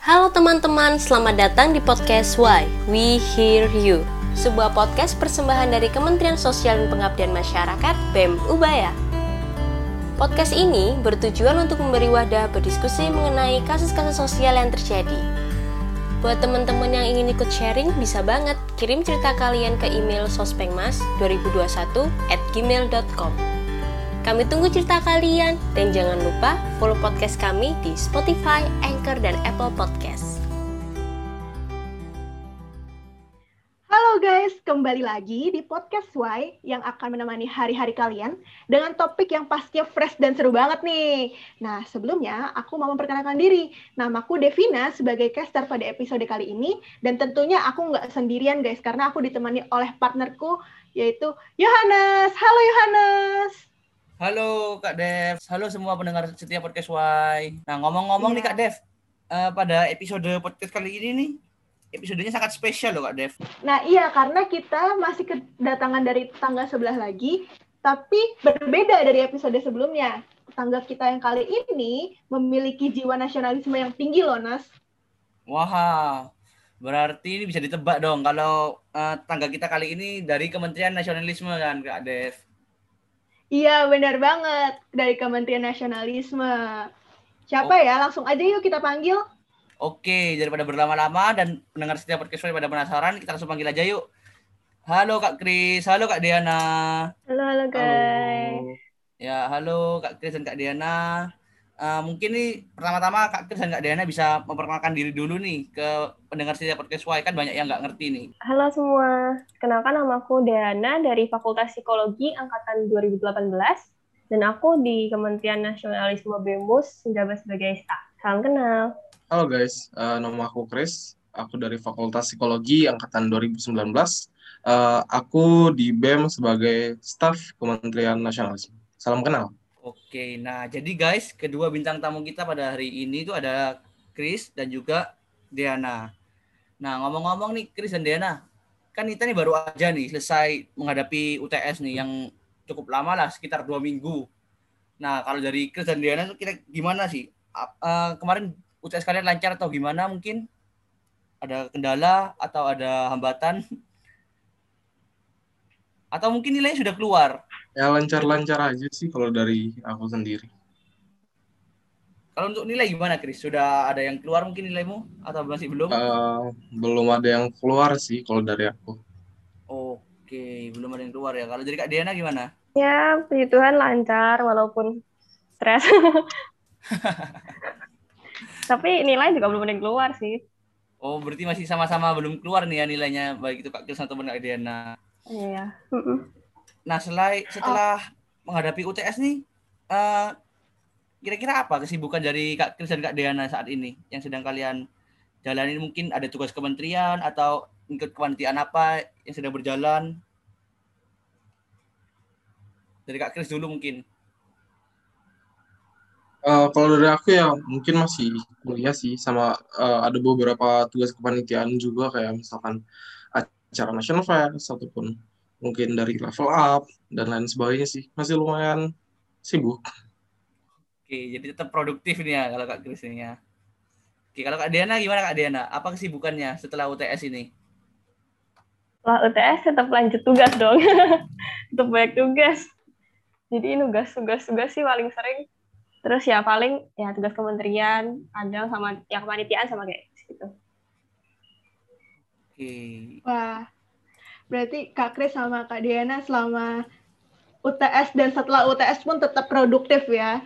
Halo teman-teman, selamat datang di podcast Why We Hear You Sebuah podcast persembahan dari Kementerian Sosial dan Pengabdian Masyarakat BEM Ubaya. Podcast ini bertujuan untuk memberi wadah berdiskusi mengenai kasus-kasus sosial yang terjadi. Buat teman-teman yang ingin ikut sharing, bisa banget kirim cerita kalian ke email sospengmas2021 at gmail.com kami tunggu cerita kalian dan jangan lupa follow podcast kami di Spotify, Anchor, dan Apple Podcast. Halo guys, kembali lagi di podcast Y yang akan menemani hari-hari kalian dengan topik yang pastinya fresh dan seru banget nih. Nah, sebelumnya aku mau memperkenalkan diri. Namaku Devina sebagai caster pada episode kali ini dan tentunya aku nggak sendirian guys karena aku ditemani oleh partnerku yaitu Yohanes. Halo Yohanes. Halo Kak Dev, halo semua pendengar setiap podcast Y. Nah ngomong-ngomong Iya. nih Kak Dev, eh, pada episode podcast kali ini nih, episodenya sangat spesial loh Kak Dev. Nah iya, karena kita masih kedatangan dari tetangga sebelah lagi, tapi berbeda dari episode sebelumnya. Tetangga kita yang kali ini memiliki jiwa nasionalisme yang tinggi loh, Nas. Wah, berarti ini bisa ditebak dong kalau eh, tangga kita kali ini dari Kementerian Nasionalisme kan Kak Dev. Iya, benar banget. Dari Kementerian Nasionalisme. Siapa Oh. ya? Langsung aja yuk kita panggil. Oke, daripada berlama-lama dan pendengar setiap podcast pada penasaran, kita langsung panggil aja yuk. Halo Kak Kris, halo Kak Diana. Halo, halo Ya, halo Kak Kris dan Kak Diana. Eh, mungkin nih pertama-tama Kak Kris dan Kak Diana bisa memperkenalkan diri dulu nih ke pendengar setiap podcast Y kan banyak yang nggak ngerti nih. Halo semua, kenalkan namaku Deana dari Fakultas Psikologi Angkatan 2018 dan aku di Kementerian Nasionalisme BEMUS menjabat sebagai staf. Salam kenal. Halo guys, eh, nama aku Chris. Aku dari Fakultas Psikologi Angkatan 2019. Eh, aku di BEM sebagai staf Kementerian Nasionalisme. Salam kenal. Oke, nah jadi guys, kedua bintang tamu kita pada hari ini itu ada Chris dan juga Diana. Nah, ngomong-ngomong nih Chris dan Diana, kan kita nih baru aja nih selesai menghadapi UTS nih yang cukup lama lah, sekitar dua minggu. Nah, kalau dari Chris dan Diana tuh kita gimana sih? Eh, kemarin UTS kalian lancar atau gimana mungkin? Ada kendala atau ada hambatan? Atau mungkin nilainya sudah keluar? Ya lancar-lancar aja sih kalau dari aku sendiri. Kalau untuk nilai gimana, Chris? Sudah ada yang keluar mungkin nilaimu atau masih belum? Eh, belum ada yang keluar sih kalau dari aku. Oke, belum ada yang keluar ya. Kalau dari Kak Diana gimana? Ya, puji Tuhan lancar walaupun stres. Tapi nilai juga belum ada yang keluar sih. Oh, berarti masih sama-sama belum keluar nih ya nilainya baik itu Kak Chris ataupun Kak Diana. Iya. Nah, selai, setelah menghadapi UTS nih, eh, kira-kira apa kesibukan dari Kak Chris dan Kak Diana saat ini yang sedang kalian jalani? Mungkin ada tugas kementerian atau ikut kepanitiaan apa yang sedang berjalan? Dari Kak Chris dulu mungkin. Eh, kalau dari aku ya mungkin masih kuliah sih sama eh, ada beberapa tugas kepanitiaan juga kayak misalkan acara national fest ataupun mungkin dari level up dan lain sebagainya sih masih lumayan sibuk. Oke, jadi tetap produktif nih ya kalau Kak Chris ini ya. Oke, kalau Kak Diana gimana Kak Diana? Apa kesibukannya setelah UTS ini? Setelah UTS tetap lanjut tugas dong. tetap banyak tugas. Jadi nugas tugas tugas sih paling sering. Terus ya paling ya tugas kementerian, kadang sama yang kepanitiaan sama kayak gitu. Oke. Wah, berarti Kak Kris sama Kak Diana selama UTS dan setelah UTS pun tetap produktif ya.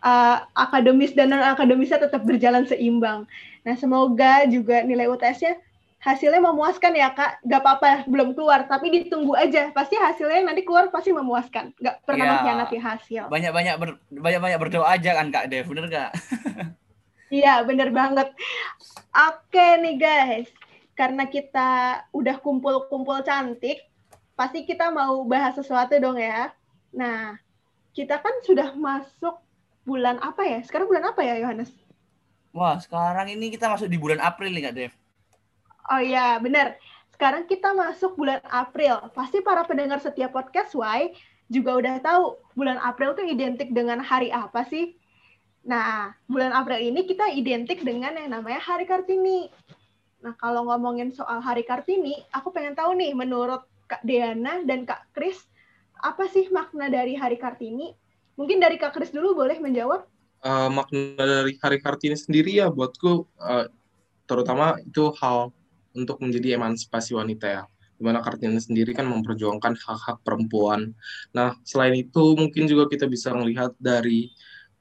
Eh, akademis dan non-akademisnya tetap berjalan seimbang. Nah, semoga juga nilai UTS-nya hasilnya memuaskan ya Kak. Gak apa-apa belum keluar, tapi ditunggu aja. Pasti hasilnya nanti keluar pasti memuaskan. Gak pernah Iya. mengkhianati hasil. Banyak-banyak ber- banyak-banyak berdoa aja kan Kak Dev, bener Kak? Iya, bener banget. Oke nih guys, karena kita udah kumpul-kumpul cantik, pasti kita mau bahas sesuatu dong ya. Nah, kita kan sudah masuk bulan apa ya? Sekarang bulan apa ya, Yohanes? Wah, sekarang ini kita masuk di bulan April nih Kak Dev. Oh iya, bener. Sekarang kita masuk bulan April. Pasti para pendengar setiap podcast Y juga udah tahu bulan April tuh identik dengan hari apa sih? Nah, bulan April ini kita identik dengan yang namanya Hari Kartini. Nah, kalau ngomongin soal Hari Kartini, aku pengen tahu nih, menurut Kak Deana dan Kak Kris, apa sih makna dari Hari Kartini? Mungkin dari Kak Kris dulu boleh menjawab? Uh, makna dari Hari Kartini sendiri ya buatku, uh, terutama itu hal untuk menjadi emansipasi wanita ya di mana Kartini sendiri kan memperjuangkan hak-hak perempuan. Nah, selain itu mungkin juga kita bisa melihat dari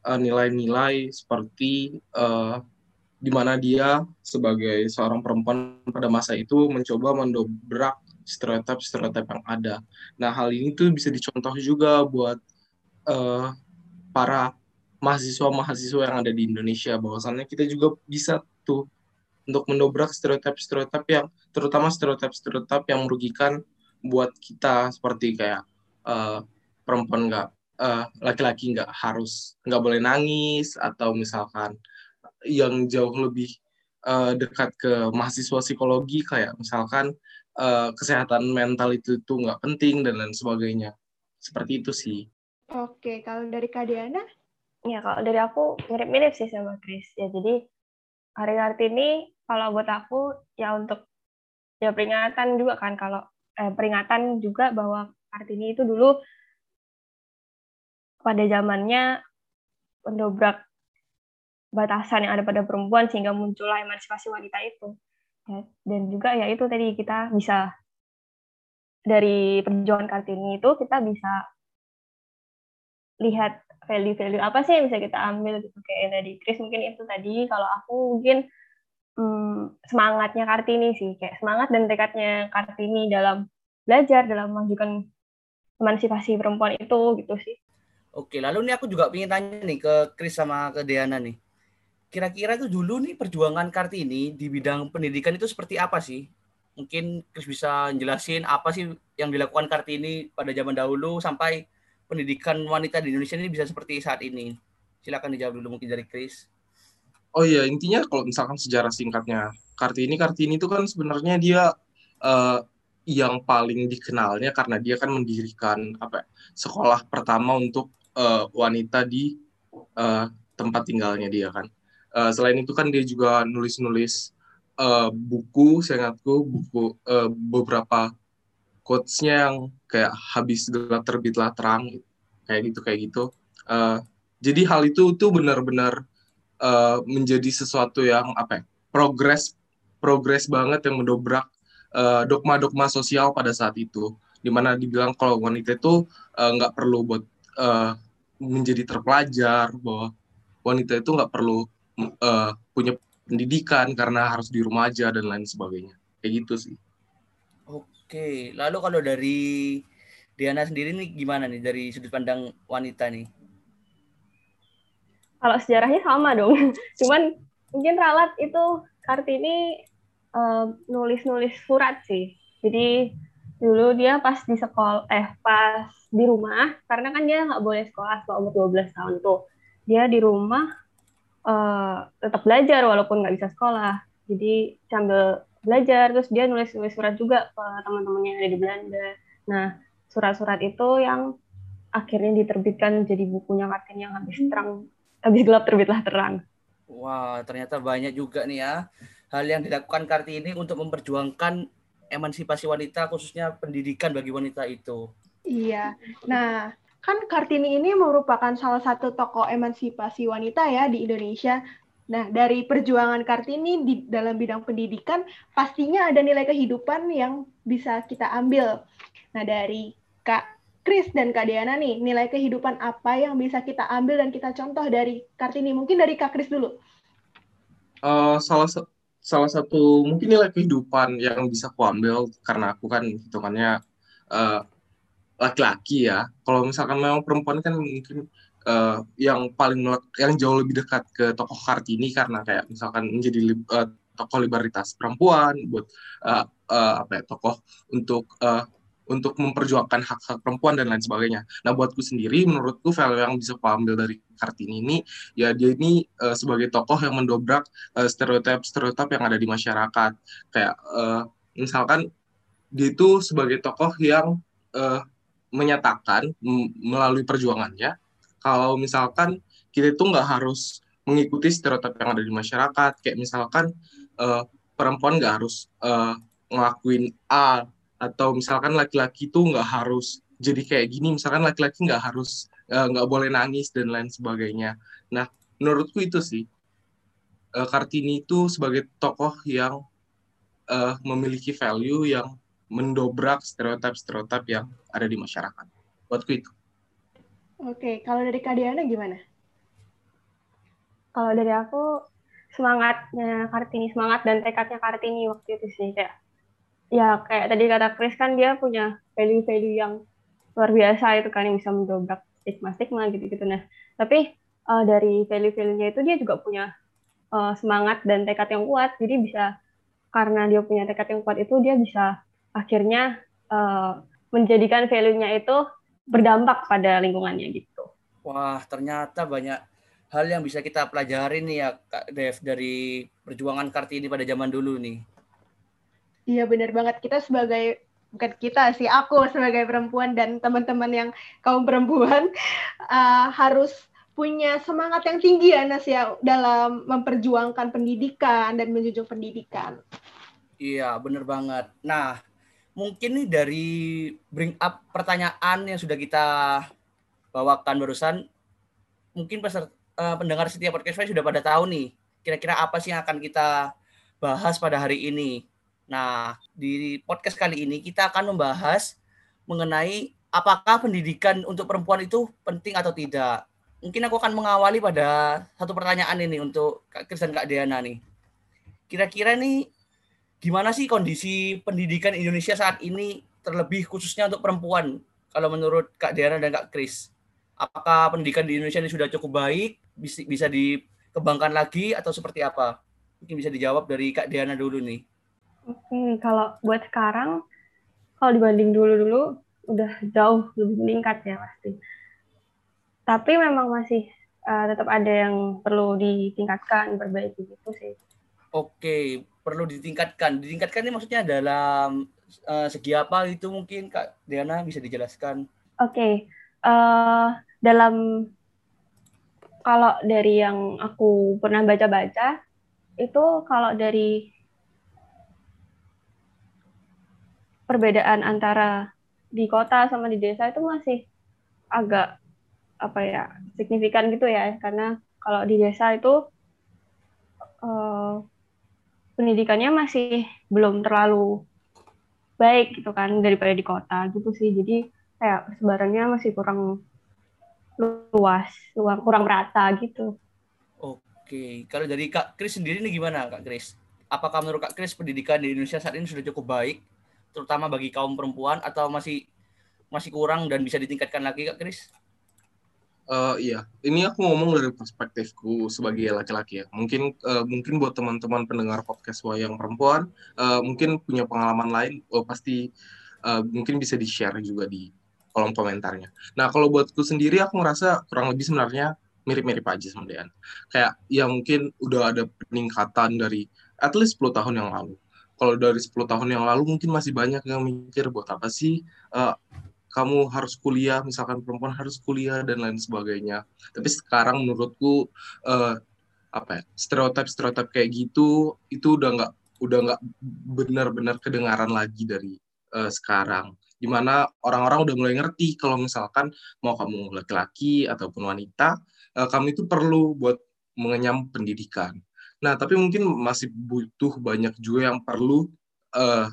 uh, nilai-nilai uh, seperti uh, di mana dia sebagai seorang perempuan pada masa itu mencoba mendobrak stereotip-stereotip yang ada. Nah, hal ini tuh bisa dicontoh juga buat uh, para mahasiswa-mahasiswa yang ada di Indonesia bahwasannya kita juga bisa tuh untuk mendobrak stereotip-stereotip yang terutama stereotip-stereotip yang merugikan buat kita seperti kayak uh, perempuan nggak uh, laki-laki nggak harus nggak boleh nangis atau misalkan yang jauh lebih uh, dekat ke mahasiswa psikologi kayak misalkan uh, kesehatan mental itu tuh nggak penting dan lain sebagainya seperti itu sih. Oke, kalau dari Kak Diana? Ya, kalau dari aku mirip-mirip sih sama Chris. Ya, jadi hari Kartini kalau buat aku ya untuk ya peringatan juga kan kalau eh, peringatan juga bahwa Kartini itu dulu pada zamannya mendobrak batasan yang ada pada perempuan sehingga muncullah emansipasi wanita itu ya, dan juga ya itu tadi kita bisa dari perjuangan Kartini itu kita bisa lihat value-value apa sih yang bisa kita ambil gitu kayak tadi Chris mungkin itu tadi kalau aku mungkin hmm, semangatnya Kartini sih, kayak semangat dan tekadnya Kartini dalam belajar, dalam memajukan emansipasi perempuan itu gitu sih. Oke, lalu nih aku juga ingin tanya nih ke Kris sama ke Diana nih. Kira-kira itu dulu nih perjuangan Kartini di bidang pendidikan itu seperti apa sih? Mungkin Kris bisa jelasin apa sih yang dilakukan Kartini pada zaman dahulu sampai pendidikan wanita di Indonesia ini bisa seperti saat ini. Silakan dijawab dulu mungkin dari Kris. Oh iya, intinya kalau misalkan sejarah singkatnya, Kartini Kartini itu kan sebenarnya dia uh, yang paling dikenalnya karena dia kan mendirikan apa ya, sekolah pertama untuk uh, wanita di uh, tempat tinggalnya dia kan. Uh, selain itu kan dia juga nulis-nulis uh, buku, saya ingatku buku uh, beberapa quotes-nya yang kayak habis gelap terbitlah terang kayak gitu kayak gitu. Uh, jadi hal itu tuh benar-benar uh, menjadi sesuatu yang apa ya progres progres banget yang mendobrak uh, dogma-dogma sosial pada saat itu di mana dibilang kalau wanita itu nggak uh, perlu buat uh, menjadi terpelajar bahwa wanita itu nggak perlu uh, punya pendidikan karena harus di rumah aja dan lain sebagainya kayak gitu sih. Oke, lalu kalau dari Diana sendiri nih gimana nih dari sudut pandang wanita nih? kalau sejarahnya sama dong. Cuman mungkin ralat itu Kartini uh, nulis-nulis surat sih. Jadi dulu dia pas di sekolah, eh pas di rumah, karena kan dia nggak boleh sekolah setelah umur 12 tahun tuh. Dia di rumah uh, tetap belajar walaupun nggak bisa sekolah. Jadi sambil belajar, terus dia nulis-nulis surat juga ke teman-temannya yang ada di Belanda. Nah, surat-surat itu yang akhirnya diterbitkan jadi bukunya Kartini yang habis terang habis gelap terbitlah terang. Wah, ternyata banyak juga nih ya hal yang dilakukan Kartini untuk memperjuangkan emansipasi wanita khususnya pendidikan bagi wanita itu. Iya. Nah, kan Kartini ini merupakan salah satu tokoh emansipasi wanita ya di Indonesia. Nah, dari perjuangan Kartini di dalam bidang pendidikan pastinya ada nilai kehidupan yang bisa kita ambil. Nah, dari Kak Kris dan Kak Diana nih, nilai kehidupan apa yang bisa kita ambil dan kita contoh dari Kartini? Mungkin dari Kak Kris dulu. Uh, salah salah satu mungkin nilai kehidupan yang bisa aku ambil karena aku kan hitungannya uh, laki-laki ya. Kalau misalkan memang perempuan kan mungkin uh, yang paling yang jauh lebih dekat ke tokoh Kartini karena kayak misalkan menjadi uh, tokoh liberalitas perempuan buat uh, uh, apa ya tokoh untuk uh, untuk memperjuangkan hak-hak perempuan dan lain sebagainya. Nah, buatku sendiri, menurutku value yang bisa aku ambil dari Kartini ini, ya dia ini uh, sebagai tokoh yang mendobrak uh, stereotip-stereotip yang ada di masyarakat. Kayak uh, misalkan dia itu sebagai tokoh yang uh, menyatakan melalui perjuangannya, kalau misalkan kita itu nggak harus mengikuti stereotip yang ada di masyarakat kayak misalkan uh, perempuan nggak harus uh, ngelakuin A atau misalkan laki-laki itu nggak harus jadi kayak gini misalkan laki-laki nggak harus nggak uh, boleh nangis dan lain sebagainya. Nah menurutku itu sih uh, Kartini itu sebagai tokoh yang uh, memiliki value yang mendobrak stereotip-stereotip yang ada di masyarakat. Buatku itu. Oke, kalau dari Kak Diana gimana? Kalau dari aku semangatnya Kartini, semangat dan tekadnya Kartini waktu itu sih kayak ya kayak tadi kata Chris kan dia punya value-value yang luar biasa itu kan yang bisa mendobrak stigma-stigma gitu-gitu. Nah, tapi uh, dari value-value-nya itu dia juga punya uh, semangat dan tekad yang kuat. Jadi bisa karena dia punya tekad yang kuat itu dia bisa akhirnya uh, menjadikan value-nya itu berdampak pada lingkungannya gitu. Wah, ternyata banyak hal yang bisa kita pelajari nih ya Kak Dev dari perjuangan Kartini pada zaman dulu nih. Iya benar banget kita sebagai bukan kita sih aku sebagai perempuan dan teman-teman yang kaum perempuan uh, harus punya semangat yang tinggi ya Nas ya dalam memperjuangkan pendidikan dan menjunjung pendidikan. Iya, benar banget. Nah, mungkin nih dari bring up pertanyaan yang sudah kita bawakan barusan, mungkin peserta, uh, pendengar setiap podcast sudah pada tahu nih, kira-kira apa sih yang akan kita bahas pada hari ini. Nah, di podcast kali ini kita akan membahas mengenai apakah pendidikan untuk perempuan itu penting atau tidak mungkin aku akan mengawali pada satu pertanyaan ini untuk Kak Kris dan Kak Diana nih. Kira-kira nih gimana sih kondisi pendidikan Indonesia saat ini terlebih khususnya untuk perempuan kalau menurut Kak Diana dan Kak Kris? Apakah pendidikan di Indonesia ini sudah cukup baik, bisa, bisa dikembangkan lagi atau seperti apa? Mungkin bisa dijawab dari Kak Diana dulu nih. Oke, kalau buat sekarang, kalau dibanding dulu-dulu, udah jauh lebih meningkat ya pasti tapi memang masih uh, tetap ada yang perlu ditingkatkan, perbaiki gitu sih. Oke, perlu ditingkatkan. Ditingkatkan ini maksudnya dalam uh, segi apa itu mungkin Kak Diana bisa dijelaskan? Oke, uh, dalam kalau dari yang aku pernah baca-baca itu kalau dari perbedaan antara di kota sama di desa itu masih agak apa ya signifikan gitu ya karena kalau di desa itu uh, pendidikannya masih belum terlalu baik gitu kan daripada di kota gitu sih. Jadi kayak sebarannya masih kurang luas kurang kurang merata gitu. Oke kalau dari kak Kris sendiri nih gimana kak Kris? Apakah menurut kak Kris pendidikan di Indonesia saat ini sudah cukup baik terutama bagi kaum perempuan atau masih masih kurang dan bisa ditingkatkan lagi kak Kris Uh, iya, ini aku ngomong dari perspektifku sebagai laki-laki ya. Mungkin uh, mungkin buat teman-teman pendengar podcast yang perempuan, uh, mungkin punya pengalaman lain, oh, pasti uh, mungkin bisa di-share juga di kolom komentarnya. Nah, kalau buatku sendiri, aku ngerasa kurang lebih sebenarnya mirip-mirip aja sama Dean. Kayak ya mungkin udah ada peningkatan dari at least 10 tahun yang lalu. Kalau dari 10 tahun yang lalu mungkin masih banyak yang mikir buat apa sih uh, kamu harus kuliah, misalkan perempuan harus kuliah dan lain sebagainya. Tapi sekarang menurutku uh, apa ya stereotip-stereotip kayak gitu itu udah nggak udah nggak benar-benar kedengaran lagi dari uh, sekarang. Di mana orang-orang udah mulai ngerti kalau misalkan mau kamu laki-laki ataupun wanita, uh, kamu itu perlu buat mengenyam pendidikan. Nah, tapi mungkin masih butuh banyak juga yang perlu uh,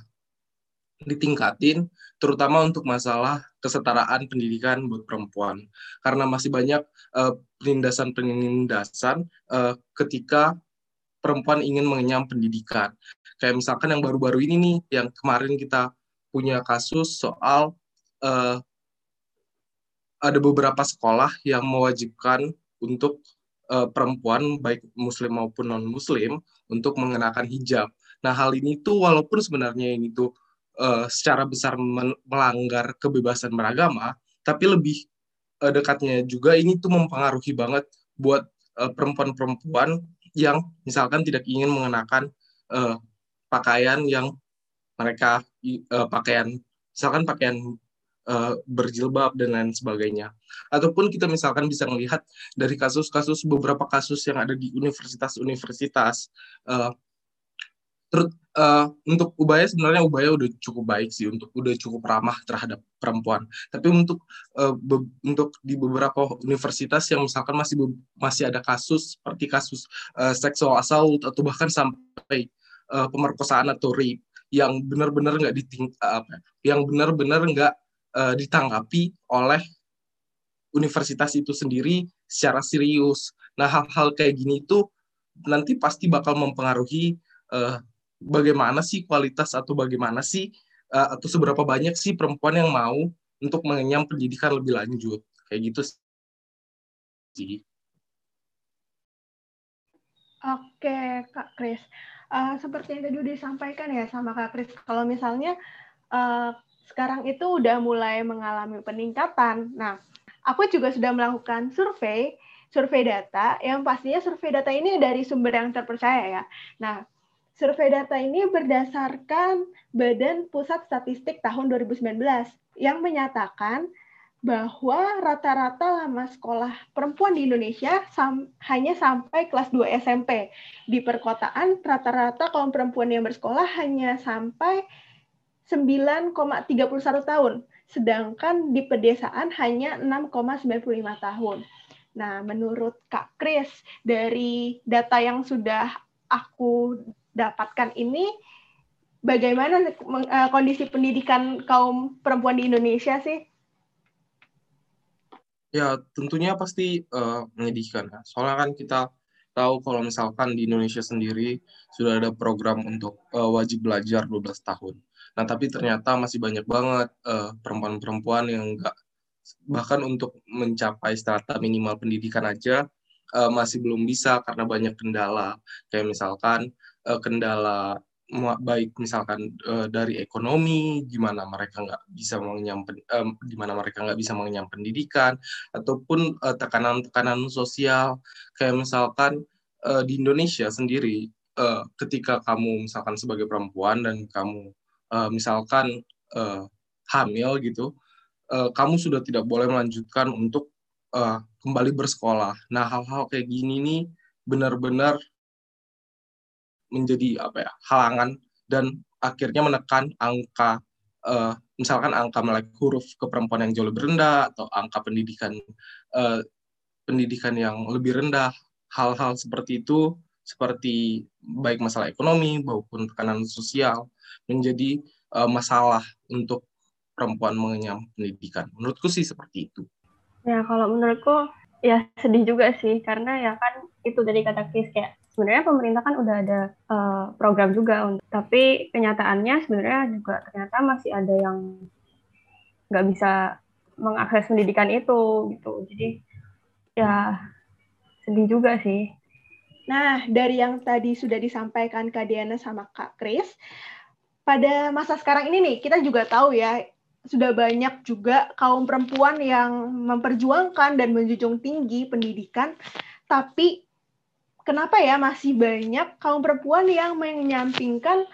ditingkatin terutama untuk masalah kesetaraan pendidikan buat perempuan karena masih banyak uh, penindasan-penindasan uh, ketika perempuan ingin mengenyam pendidikan kayak misalkan yang baru-baru ini nih yang kemarin kita punya kasus soal uh, ada beberapa sekolah yang mewajibkan untuk uh, perempuan baik muslim maupun non muslim untuk mengenakan hijab. Nah hal ini tuh walaupun sebenarnya ini tuh uh, secara besar melanggar kebebasan beragama, tapi lebih uh, dekatnya juga ini tuh mempengaruhi banget buat uh, perempuan-perempuan yang misalkan tidak ingin mengenakan uh, pakaian yang mereka uh, pakaian misalkan pakaian uh, berjilbab dan lain sebagainya. Ataupun kita misalkan bisa melihat dari kasus-kasus beberapa kasus yang ada di universitas-universitas terus uh, untuk Ubaya sebenarnya Ubaya udah cukup baik sih untuk udah cukup ramah terhadap perempuan. Tapi untuk uh, untuk di beberapa universitas yang misalkan masih masih ada kasus seperti kasus uh, seksual assault atau bahkan sampai uh, pemerkosaan atau rape yang benar-benar nggak diting apa yang benar-benar nggak uh, ditanggapi oleh universitas itu sendiri secara serius. Nah hal-hal kayak gini itu nanti pasti bakal mempengaruhi uh, bagaimana sih kualitas atau bagaimana sih uh, atau seberapa banyak sih perempuan yang mau untuk mengenyam pendidikan lebih lanjut kayak gitu sih. Oke, Kak Kris. Uh, seperti yang tadi disampaikan ya sama Kak Kris, kalau misalnya uh, sekarang itu udah mulai mengalami peningkatan. Nah, aku juga sudah melakukan survei, survei data, yang pastinya survei data ini dari sumber yang terpercaya ya. Nah, Survei data ini berdasarkan Badan Pusat Statistik tahun 2019 yang menyatakan bahwa rata-rata lama sekolah perempuan di Indonesia sam hanya sampai kelas 2 SMP. Di perkotaan, rata-rata kaum perempuan yang bersekolah hanya sampai 9,31 tahun, sedangkan di pedesaan hanya 6,95 tahun. Nah, menurut Kak Kris, dari data yang sudah aku dapatkan ini bagaimana uh, kondisi pendidikan kaum perempuan di Indonesia sih? Ya, tentunya pasti uh, menyedihkan ya. Soalnya kan kita tahu kalau misalkan di Indonesia sendiri sudah ada program untuk uh, wajib belajar 12 tahun. Nah, tapi ternyata masih banyak banget perempuan-perempuan uh, yang enggak bahkan untuk mencapai strata minimal pendidikan aja uh, masih belum bisa karena banyak kendala. Kayak misalkan uh, kendala baik misalkan uh, dari ekonomi, gimana mereka nggak bisa mengenyam, uh, gimana mereka nggak bisa mengenyam pendidikan, ataupun tekanan-tekanan uh, sosial, kayak misalkan uh, di Indonesia sendiri, uh, ketika kamu misalkan sebagai perempuan dan kamu uh, misalkan uh, hamil gitu, uh, kamu sudah tidak boleh melanjutkan untuk uh, kembali bersekolah. Nah hal-hal kayak gini nih benar-benar menjadi apa ya halangan dan akhirnya menekan angka uh, misalkan angka melek huruf ke perempuan yang jauh lebih rendah atau angka pendidikan uh, pendidikan yang lebih rendah hal-hal seperti itu seperti baik masalah ekonomi maupun tekanan sosial menjadi uh, masalah untuk perempuan mengenyam pendidikan. Menurutku sih seperti itu. Ya kalau menurutku ya sedih juga sih. Karena ya kan itu dari kata Chris kayak sebenarnya pemerintah kan udah ada uh, program juga untuk tapi kenyataannya sebenarnya juga ternyata masih ada yang nggak bisa mengakses pendidikan itu gitu. Jadi ya sedih juga sih. Nah dari yang tadi sudah disampaikan Kak Diana sama Kak Kris pada masa sekarang ini nih kita juga tahu ya sudah banyak juga kaum perempuan yang memperjuangkan dan menjunjung tinggi pendidikan tapi kenapa ya masih banyak kaum perempuan yang menyampingkan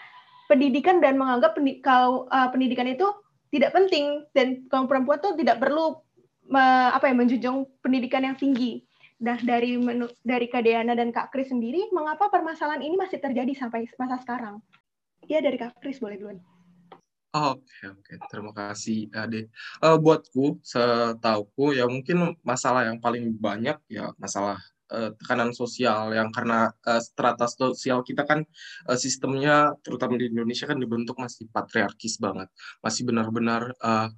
pendidikan dan menganggap pendi kalau uh, pendidikan itu tidak penting dan kaum perempuan itu tidak perlu me, apa ya menjunjung pendidikan yang tinggi. Nah, dari menu, dari Kak Deana dan Kak Kris sendiri, mengapa permasalahan ini masih terjadi sampai masa sekarang? Ya, dari Kak Kris boleh duluan. Oke, okay, oke. Okay. Terima kasih, Ade. Uh, buatku, setauku, ya mungkin masalah yang paling banyak ya masalah uh, tekanan sosial yang karena uh, strata sosial kita kan uh, sistemnya terutama di Indonesia kan dibentuk masih patriarkis banget. Masih benar-benar uh,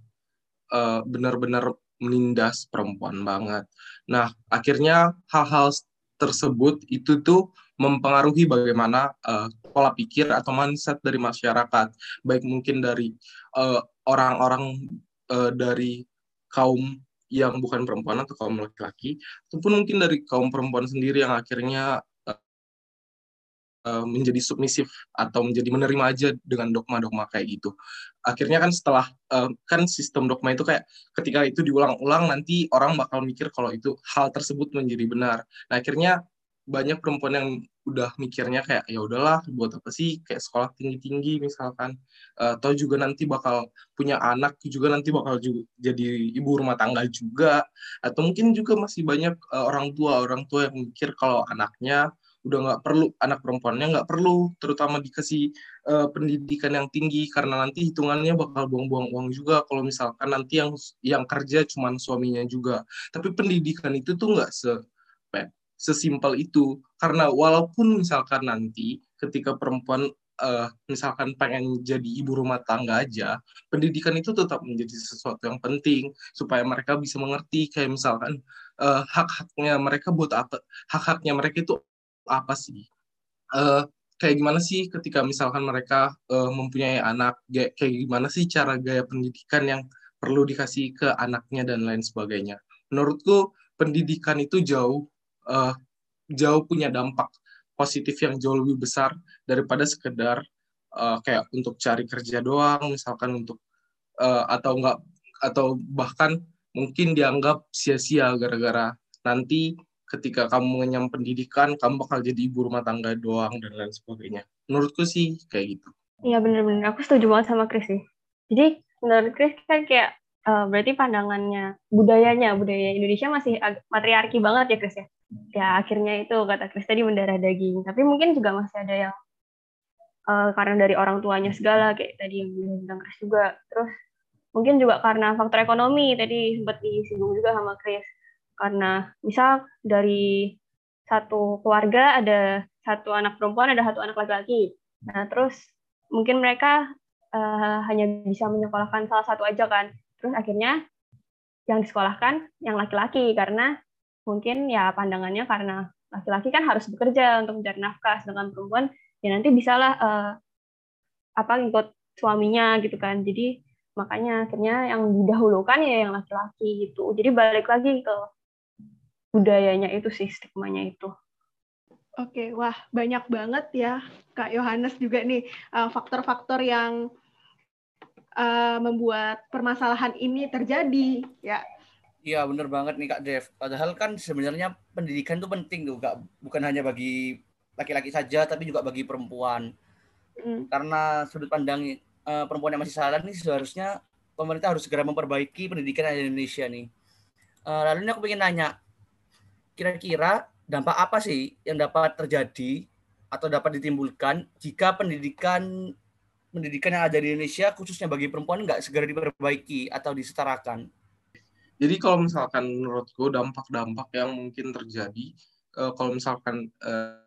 uh, benar-benar menindas perempuan banget. Nah akhirnya hal-hal tersebut itu tuh mempengaruhi bagaimana uh, pola pikir atau mindset dari masyarakat. Baik mungkin dari orang-orang uh, uh, dari kaum yang bukan perempuan atau kaum laki-laki, ataupun mungkin dari kaum perempuan sendiri yang akhirnya uh, menjadi submisif atau menjadi menerima aja dengan dogma-dogma kayak gitu. Akhirnya kan setelah uh, kan sistem dogma itu kayak ketika itu diulang-ulang nanti orang bakal mikir kalau itu hal tersebut menjadi benar. Nah akhirnya banyak perempuan yang udah mikirnya kayak ya udahlah buat apa sih kayak sekolah tinggi tinggi misalkan atau juga nanti bakal punya anak juga nanti bakal juga jadi ibu rumah tangga juga. Atau mungkin juga masih banyak uh, orang tua orang tua yang mikir kalau anaknya udah nggak perlu anak perempuannya nggak perlu terutama dikasih uh, pendidikan yang tinggi karena nanti hitungannya bakal buang-buang uang juga. Kalau misalkan nanti yang yang kerja cuman suaminya juga. Tapi pendidikan itu tuh nggak se sesimpel itu karena walaupun misalkan nanti ketika perempuan uh, misalkan pengen jadi ibu rumah tangga aja, pendidikan itu tetap menjadi sesuatu yang penting supaya mereka bisa mengerti kayak misalkan uh, hak-haknya mereka buat apa, hak-haknya mereka itu apa sih? Uh, kayak gimana sih ketika misalkan mereka uh, mempunyai anak, kayak, gimana sih cara gaya pendidikan yang perlu dikasih ke anaknya dan lain sebagainya. Menurutku pendidikan itu jauh uh, jauh punya dampak positif yang jauh lebih besar daripada sekedar uh, kayak untuk cari kerja doang, misalkan untuk uh, atau enggak atau bahkan mungkin dianggap sia-sia gara-gara nanti ketika kamu mengenyam pendidikan, kamu bakal jadi ibu rumah tangga doang dan lain sebagainya. Menurutku sih kayak gitu. Iya bener-bener, aku setuju banget sama Chris sih. Jadi menurut Chris kan kayak uh, berarti pandangannya budayanya, budaya Indonesia masih matriarki banget ya Chris ya? Ya akhirnya itu kata Chris tadi mendarah daging. Tapi mungkin juga masih ada yang uh, karena dari orang tuanya segala kayak tadi yang bilang Chris juga. Terus mungkin juga karena faktor ekonomi tadi sempat disinggung juga sama Chris karena misal dari satu keluarga ada satu anak perempuan ada satu anak laki-laki nah terus mungkin mereka uh, hanya bisa menyekolahkan salah satu aja kan terus akhirnya yang disekolahkan yang laki-laki karena mungkin ya pandangannya karena laki-laki kan harus bekerja untuk mencari nafkah sedangkan perempuan ya nanti bisalah uh, apa ikut suaminya gitu kan jadi makanya akhirnya yang didahulukan ya yang laki-laki gitu jadi balik lagi ke budayanya itu sih stigmanya itu. Oke, wah banyak banget ya Kak Yohanes juga nih eh, faktor-faktor yang uh, membuat permasalahan ini terjadi ya. Iya bener banget nih Kak Dev. Padahal kan sebenarnya pendidikan itu penting tuh, Kak. Bukan hanya bagi laki-laki saja, tapi juga bagi perempuan. Mm. Karena sudut pandang uh, perempuan yang masih salah nih seharusnya pemerintah harus segera memperbaiki pendidikan di Indonesia nih. Uh, lalu ini aku ingin nanya, kira-kira dampak apa sih yang dapat terjadi atau dapat ditimbulkan jika pendidikan pendidikan yang ada di Indonesia khususnya bagi perempuan nggak segera diperbaiki atau disetarakan? Jadi kalau misalkan menurutku dampak-dampak yang mungkin terjadi uh, kalau misalkan uh,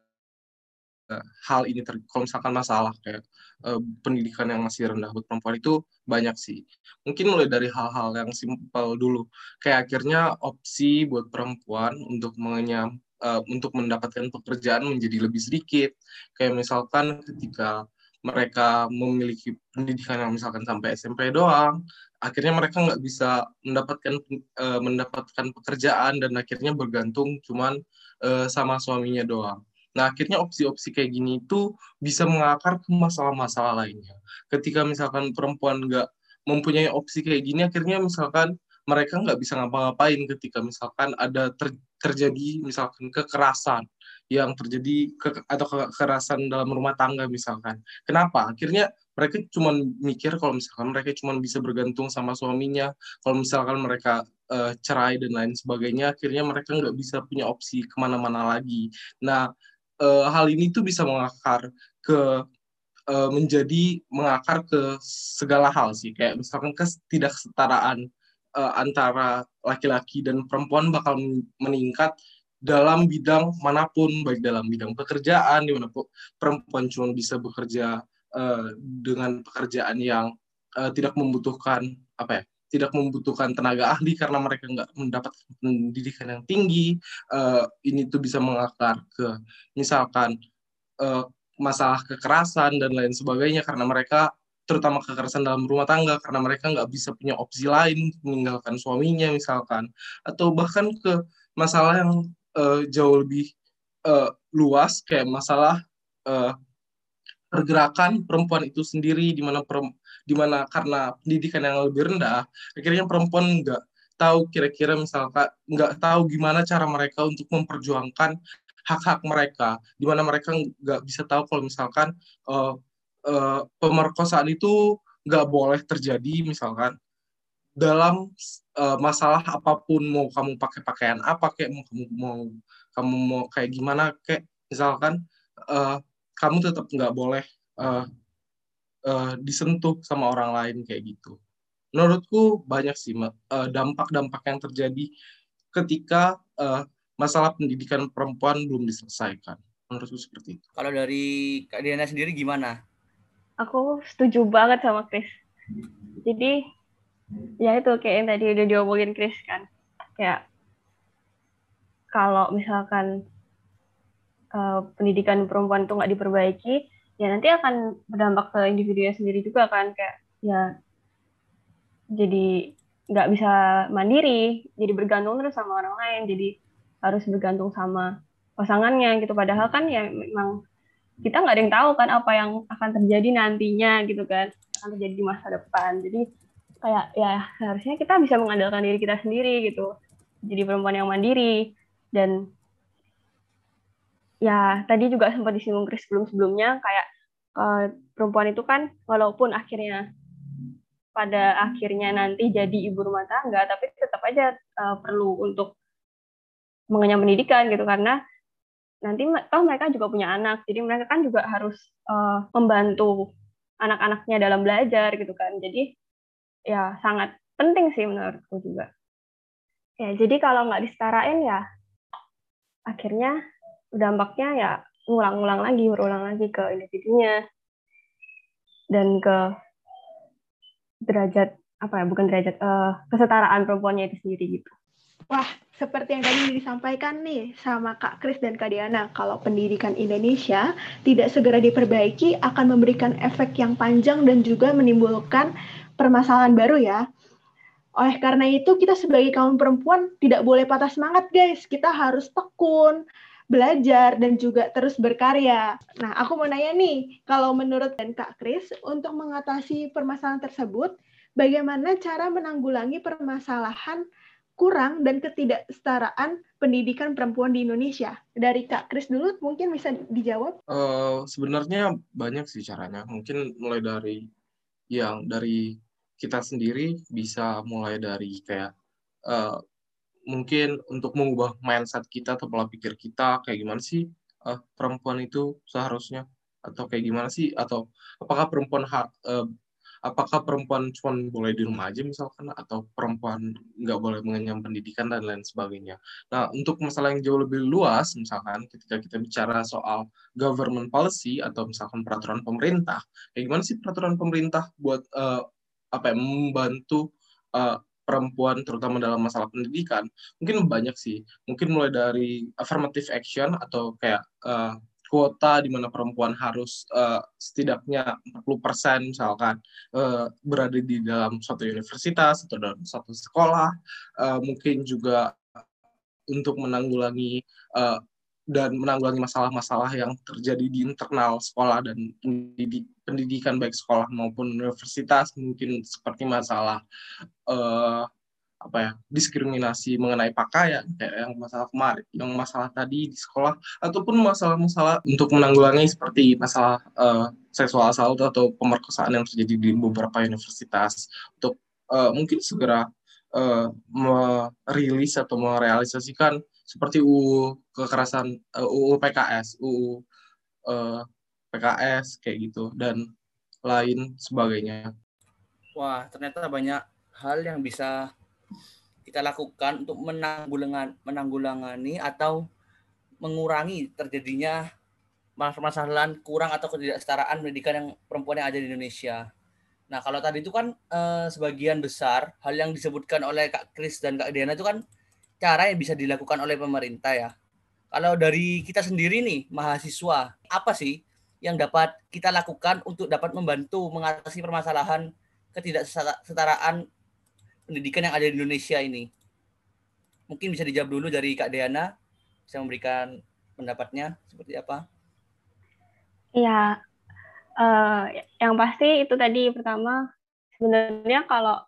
hal ini ter, kalau misalkan masalah kayak uh, pendidikan yang masih rendah buat perempuan itu banyak sih. Mungkin mulai dari hal-hal yang simpel dulu. Kayak akhirnya opsi buat perempuan untuk mengenyam uh, untuk mendapatkan pekerjaan menjadi lebih sedikit. Kayak misalkan ketika mereka memiliki pendidikan yang misalkan sampai SMP doang, akhirnya mereka nggak bisa mendapatkan uh, mendapatkan pekerjaan dan akhirnya bergantung cuman uh, sama suaminya doang. Nah, akhirnya opsi-opsi kayak gini itu bisa mengakar ke masalah-masalah lainnya. Ketika misalkan perempuan nggak mempunyai opsi kayak gini, akhirnya misalkan mereka nggak bisa ngapa-ngapain ketika misalkan ada ter terjadi misalkan kekerasan yang terjadi ke atau kekerasan dalam rumah tangga misalkan. Kenapa? Akhirnya mereka cuma mikir kalau misalkan mereka cuma bisa bergantung sama suaminya, kalau misalkan mereka uh, cerai dan lain sebagainya, akhirnya mereka nggak bisa punya opsi ke mana-mana lagi. Nah, uh, hal ini tuh bisa mengakar ke uh, menjadi mengakar ke segala hal sih kayak misalkan ketidaksetaraan uh, antara laki-laki dan perempuan bakal meningkat dalam bidang mana pun baik dalam bidang pekerjaan di mana perempuan cuma bisa bekerja uh, dengan pekerjaan yang uh, tidak membutuhkan apa ya tidak membutuhkan tenaga ahli karena mereka nggak mendapat pendidikan yang tinggi. Uh, ini tuh bisa mengakar ke misalkan uh, masalah kekerasan dan lain sebagainya karena mereka terutama kekerasan dalam rumah tangga karena mereka nggak bisa punya opsi lain meninggalkan suaminya misalkan atau bahkan ke masalah yang uh, jauh lebih uh, luas kayak masalah uh, pergerakan perempuan itu sendiri di mana di mana karena pendidikan yang lebih rendah akhirnya perempuan nggak tahu kira-kira misalkan nggak tahu gimana cara mereka untuk memperjuangkan hak-hak mereka, di mana mereka nggak bisa tahu kalau misalkan uh, uh, pemerkosaan itu nggak boleh terjadi misalkan dalam uh, masalah apa pun mau kamu pakai pakaian apa kayak mau kamu mau kamu mau kayak gimana kayak misalkan uh, kamu tetap nggak boleh uh, uh, disentuh sama orang lain kayak gitu. Menurutku banyak sih dampak-dampak yang terjadi ketika uh, masalah pendidikan perempuan belum diselesaikan. Menurutku seperti itu. Kalau dari Kak Diana sendiri gimana? Aku setuju banget sama Chris. Jadi ya itu kayak yang tadi udah diomongin Chris kan. Kayak kalau misalkan uh, pendidikan perempuan itu nggak diperbaiki, ya nanti akan berdampak ke individunya sendiri juga kan kayak ya jadi nggak bisa mandiri, jadi bergantung terus sama orang lain, jadi harus bergantung sama pasangannya gitu. Padahal kan ya memang kita nggak ada yang tahu kan apa yang akan terjadi nantinya gitu kan, akan terjadi di masa depan. Jadi kayak ya seharusnya kita bisa mengandalkan diri kita sendiri gitu, jadi perempuan yang mandiri. Dan ya tadi juga sempat disinggung Chris sebelum-sebelumnya kayak uh, perempuan itu kan walaupun akhirnya pada akhirnya nanti jadi ibu rumah tangga tapi tetap aja uh, perlu untuk mengenyam pendidikan gitu. Karena nanti toh mereka juga punya anak. Jadi mereka kan juga harus uh, membantu anak-anaknya dalam belajar gitu kan. Jadi ya sangat penting sih menurutku juga ya jadi kalau nggak disetarain ya akhirnya dampaknya ya ngulang-ngulang lagi, berulang lagi ke individunya dan ke derajat apa ya bukan derajat uh, kesetaraan perempuannya itu sendiri gitu. Wah, seperti yang tadi disampaikan nih sama Kak Kris dan Kak Diana, kalau pendidikan Indonesia tidak segera diperbaiki akan memberikan efek yang panjang dan juga menimbulkan permasalahan baru ya. Oleh karena itu, kita sebagai kaum perempuan tidak boleh patah semangat, guys. Kita harus tekun, belajar dan juga terus berkarya. Nah, aku mau nanya nih, kalau menurut dan Kak Kris, untuk mengatasi permasalahan tersebut, bagaimana cara menanggulangi permasalahan kurang dan ketidaksetaraan pendidikan perempuan di Indonesia? Dari Kak Kris dulu mungkin bisa dijawab. Uh, sebenarnya banyak sih caranya. Mungkin mulai dari yang dari kita sendiri bisa mulai dari kayak uh, mungkin untuk mengubah mindset kita atau pola pikir kita kayak gimana sih uh, perempuan itu seharusnya? Atau kayak gimana sih? Atau apakah perempuan hak uh, apakah perempuan cuma boleh di rumah aja misalkan? Atau perempuan nggak boleh mengenyam pendidikan dan lain sebagainya. Nah untuk masalah yang jauh lebih luas misalkan ketika kita bicara soal government policy atau misalkan peraturan pemerintah, kayak gimana sih peraturan pemerintah buat uh, apa ya membantu uh, perempuan terutama dalam masalah pendidikan. Mungkin banyak sih. Mungkin mulai dari affirmative action atau kayak uh, kuota di mana perempuan harus uh, setidaknya 40% misalkan uh, berada di dalam suatu universitas atau dalam suatu sekolah. Uh, mungkin juga untuk menanggulangi uh, dan menanggulangi masalah-masalah yang terjadi di internal sekolah dan pendidikan baik sekolah maupun universitas mungkin seperti masalah uh, apa ya diskriminasi mengenai pakaian kayak yang masalah kemarin yang masalah tadi di sekolah ataupun masalah-masalah untuk menanggulangi seperti masalah uh, seksual assault atau pemerkosaan yang terjadi di beberapa universitas untuk uh, mungkin segera merilis atau merealisasikan seperti UU kekerasan uh, UU PKS, UU uh, PKS kayak gitu dan lain sebagainya. Wah, ternyata banyak hal yang bisa kita lakukan untuk menanggulangan menanggulangani atau mengurangi terjadinya permasalahan kurang atau ketidaksetaraan pendidikan yang perempuan yang ada di Indonesia. Nah, kalau tadi itu kan eh, sebagian besar hal yang disebutkan oleh Kak Kris dan Kak Diana itu kan cara yang bisa dilakukan oleh pemerintah ya. Kalau dari kita sendiri nih, mahasiswa, apa sih yang dapat kita lakukan untuk dapat membantu mengatasi permasalahan ketidaksetaraan pendidikan yang ada di Indonesia ini? Mungkin bisa dijawab dulu dari Kak Deana, bisa memberikan pendapatnya seperti apa? Iya, uh, yang pasti itu tadi pertama sebenarnya kalau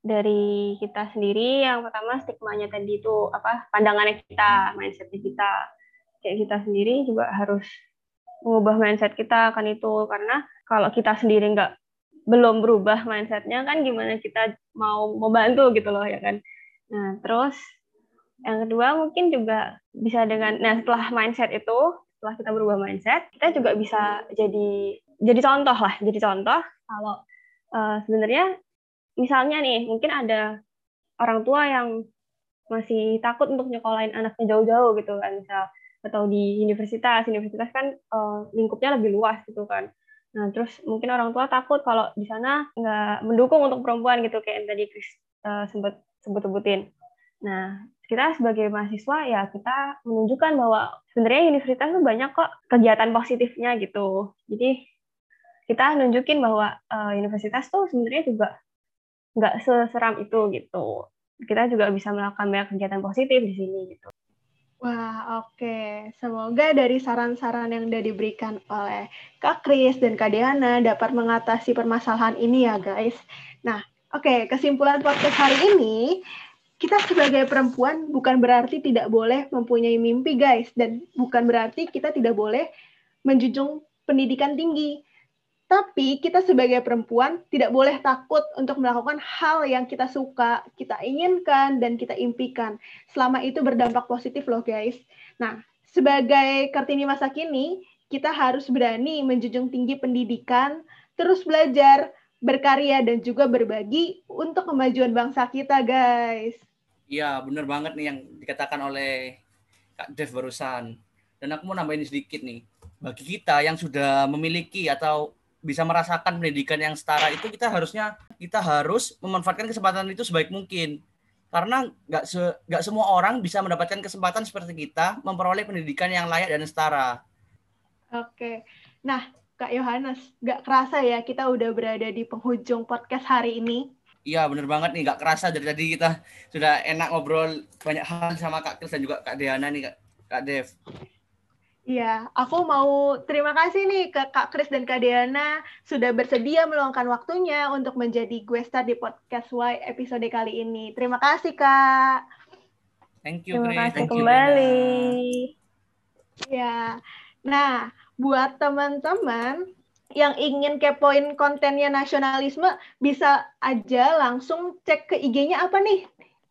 dari kita sendiri yang pertama stigmanya tadi itu apa pandangannya kita mindsetnya kita. Kayak kita sendiri juga harus mengubah mindset kita akan itu karena kalau kita sendiri nggak belum berubah mindsetnya kan gimana kita mau membantu gitu loh ya kan. Nah terus yang kedua mungkin juga bisa dengan nah setelah mindset itu setelah kita berubah mindset kita juga bisa jadi jadi contoh lah jadi contoh kalau uh, sebenarnya misalnya nih mungkin ada orang tua yang masih takut untuk nyekolahin anaknya jauh-jauh gitu kan. Misal atau di universitas universitas kan uh, lingkupnya lebih luas gitu kan. Nah terus mungkin orang tua takut kalau di sana nggak mendukung untuk perempuan gitu kayak yang tadi Chris uh, sempat sebut sebutin. Nah kita sebagai mahasiswa ya kita menunjukkan bahwa sebenarnya universitas tuh banyak kok kegiatan positifnya gitu. Jadi kita nunjukin bahwa uh, universitas tuh sebenarnya juga nggak seseram itu gitu kita juga bisa melakukan banyak kegiatan positif di sini gitu Wah, oke. Okay. Semoga dari saran-saran yang sudah diberikan oleh Kak Kris dan Kak Diana dapat mengatasi permasalahan ini ya, guys. Nah, oke, okay, kesimpulan podcast hari ini, kita sebagai perempuan bukan berarti tidak boleh mempunyai mimpi, guys. Dan bukan berarti kita tidak boleh menjunjung pendidikan tinggi. Tapi kita sebagai perempuan tidak boleh takut untuk melakukan hal yang kita suka, kita inginkan, dan kita impikan. Selama itu berdampak positif loh guys. Nah, sebagai Kartini masa kini, kita harus berani menjunjung tinggi pendidikan, terus belajar, berkarya, dan juga berbagi untuk kemajuan bangsa kita guys. Iya, bener banget nih yang dikatakan oleh Kak Dev barusan. Dan aku mau nambahin sedikit nih. Bagi kita yang sudah memiliki atau bisa merasakan pendidikan yang setara itu kita harusnya kita harus memanfaatkan kesempatan itu sebaik mungkin karena nggak se, nggak semua orang bisa mendapatkan kesempatan seperti kita memperoleh pendidikan yang layak dan setara. Oke, nah Kak Yohanes, nggak kerasa ya kita udah berada di penghujung podcast hari ini. Iya bener banget nih, nggak kerasa dari tadi kita sudah enak ngobrol banyak hal sama Kak Kris dan juga Kak Diana nih Kak, Kak Dev. Iya, aku mau terima kasih nih ke Kak Kris dan Kak Diana sudah bersedia meluangkan waktunya untuk menjadi gue star di podcast Y episode kali ini. Terima kasih, Kak. Thank you, Terima kasih kembali. Ya, nah buat teman-teman yang ingin kepoin kontennya nasionalisme, bisa aja langsung cek ke IG-nya apa nih?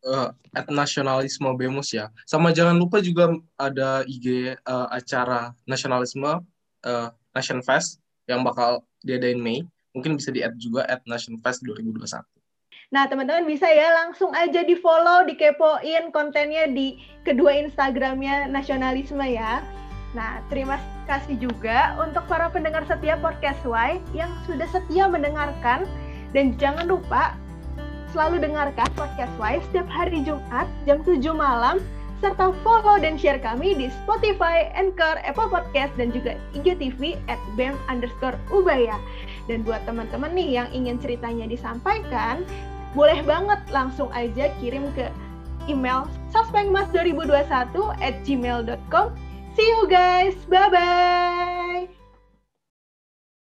Uh, at nasionalisme Bemus ya. Sama jangan lupa juga ada IG uh, eh, acara nasionalisme uh, Nation Fest yang bakal diadain Mei. Mungkin bisa di-add juga at Nation Fest 2021. Nah, teman-teman bisa ya langsung aja di-follow, dikepoin kontennya di kedua Instagramnya Nasionalisme ya. Nah, terima kasih juga untuk para pendengar setia Podcast Y yang sudah setia mendengarkan. Dan jangan lupa Selalu dengarkan podcast Wise setiap hari Jumat jam 7 malam serta follow dan share kami di Spotify, Anchor, Apple Podcast, dan juga IGTV at BEM underscore Ubaya. Dan buat teman-teman nih yang ingin ceritanya disampaikan, boleh banget langsung aja kirim ke email suspengmas2021 at gmail.com. See you guys, bye-bye!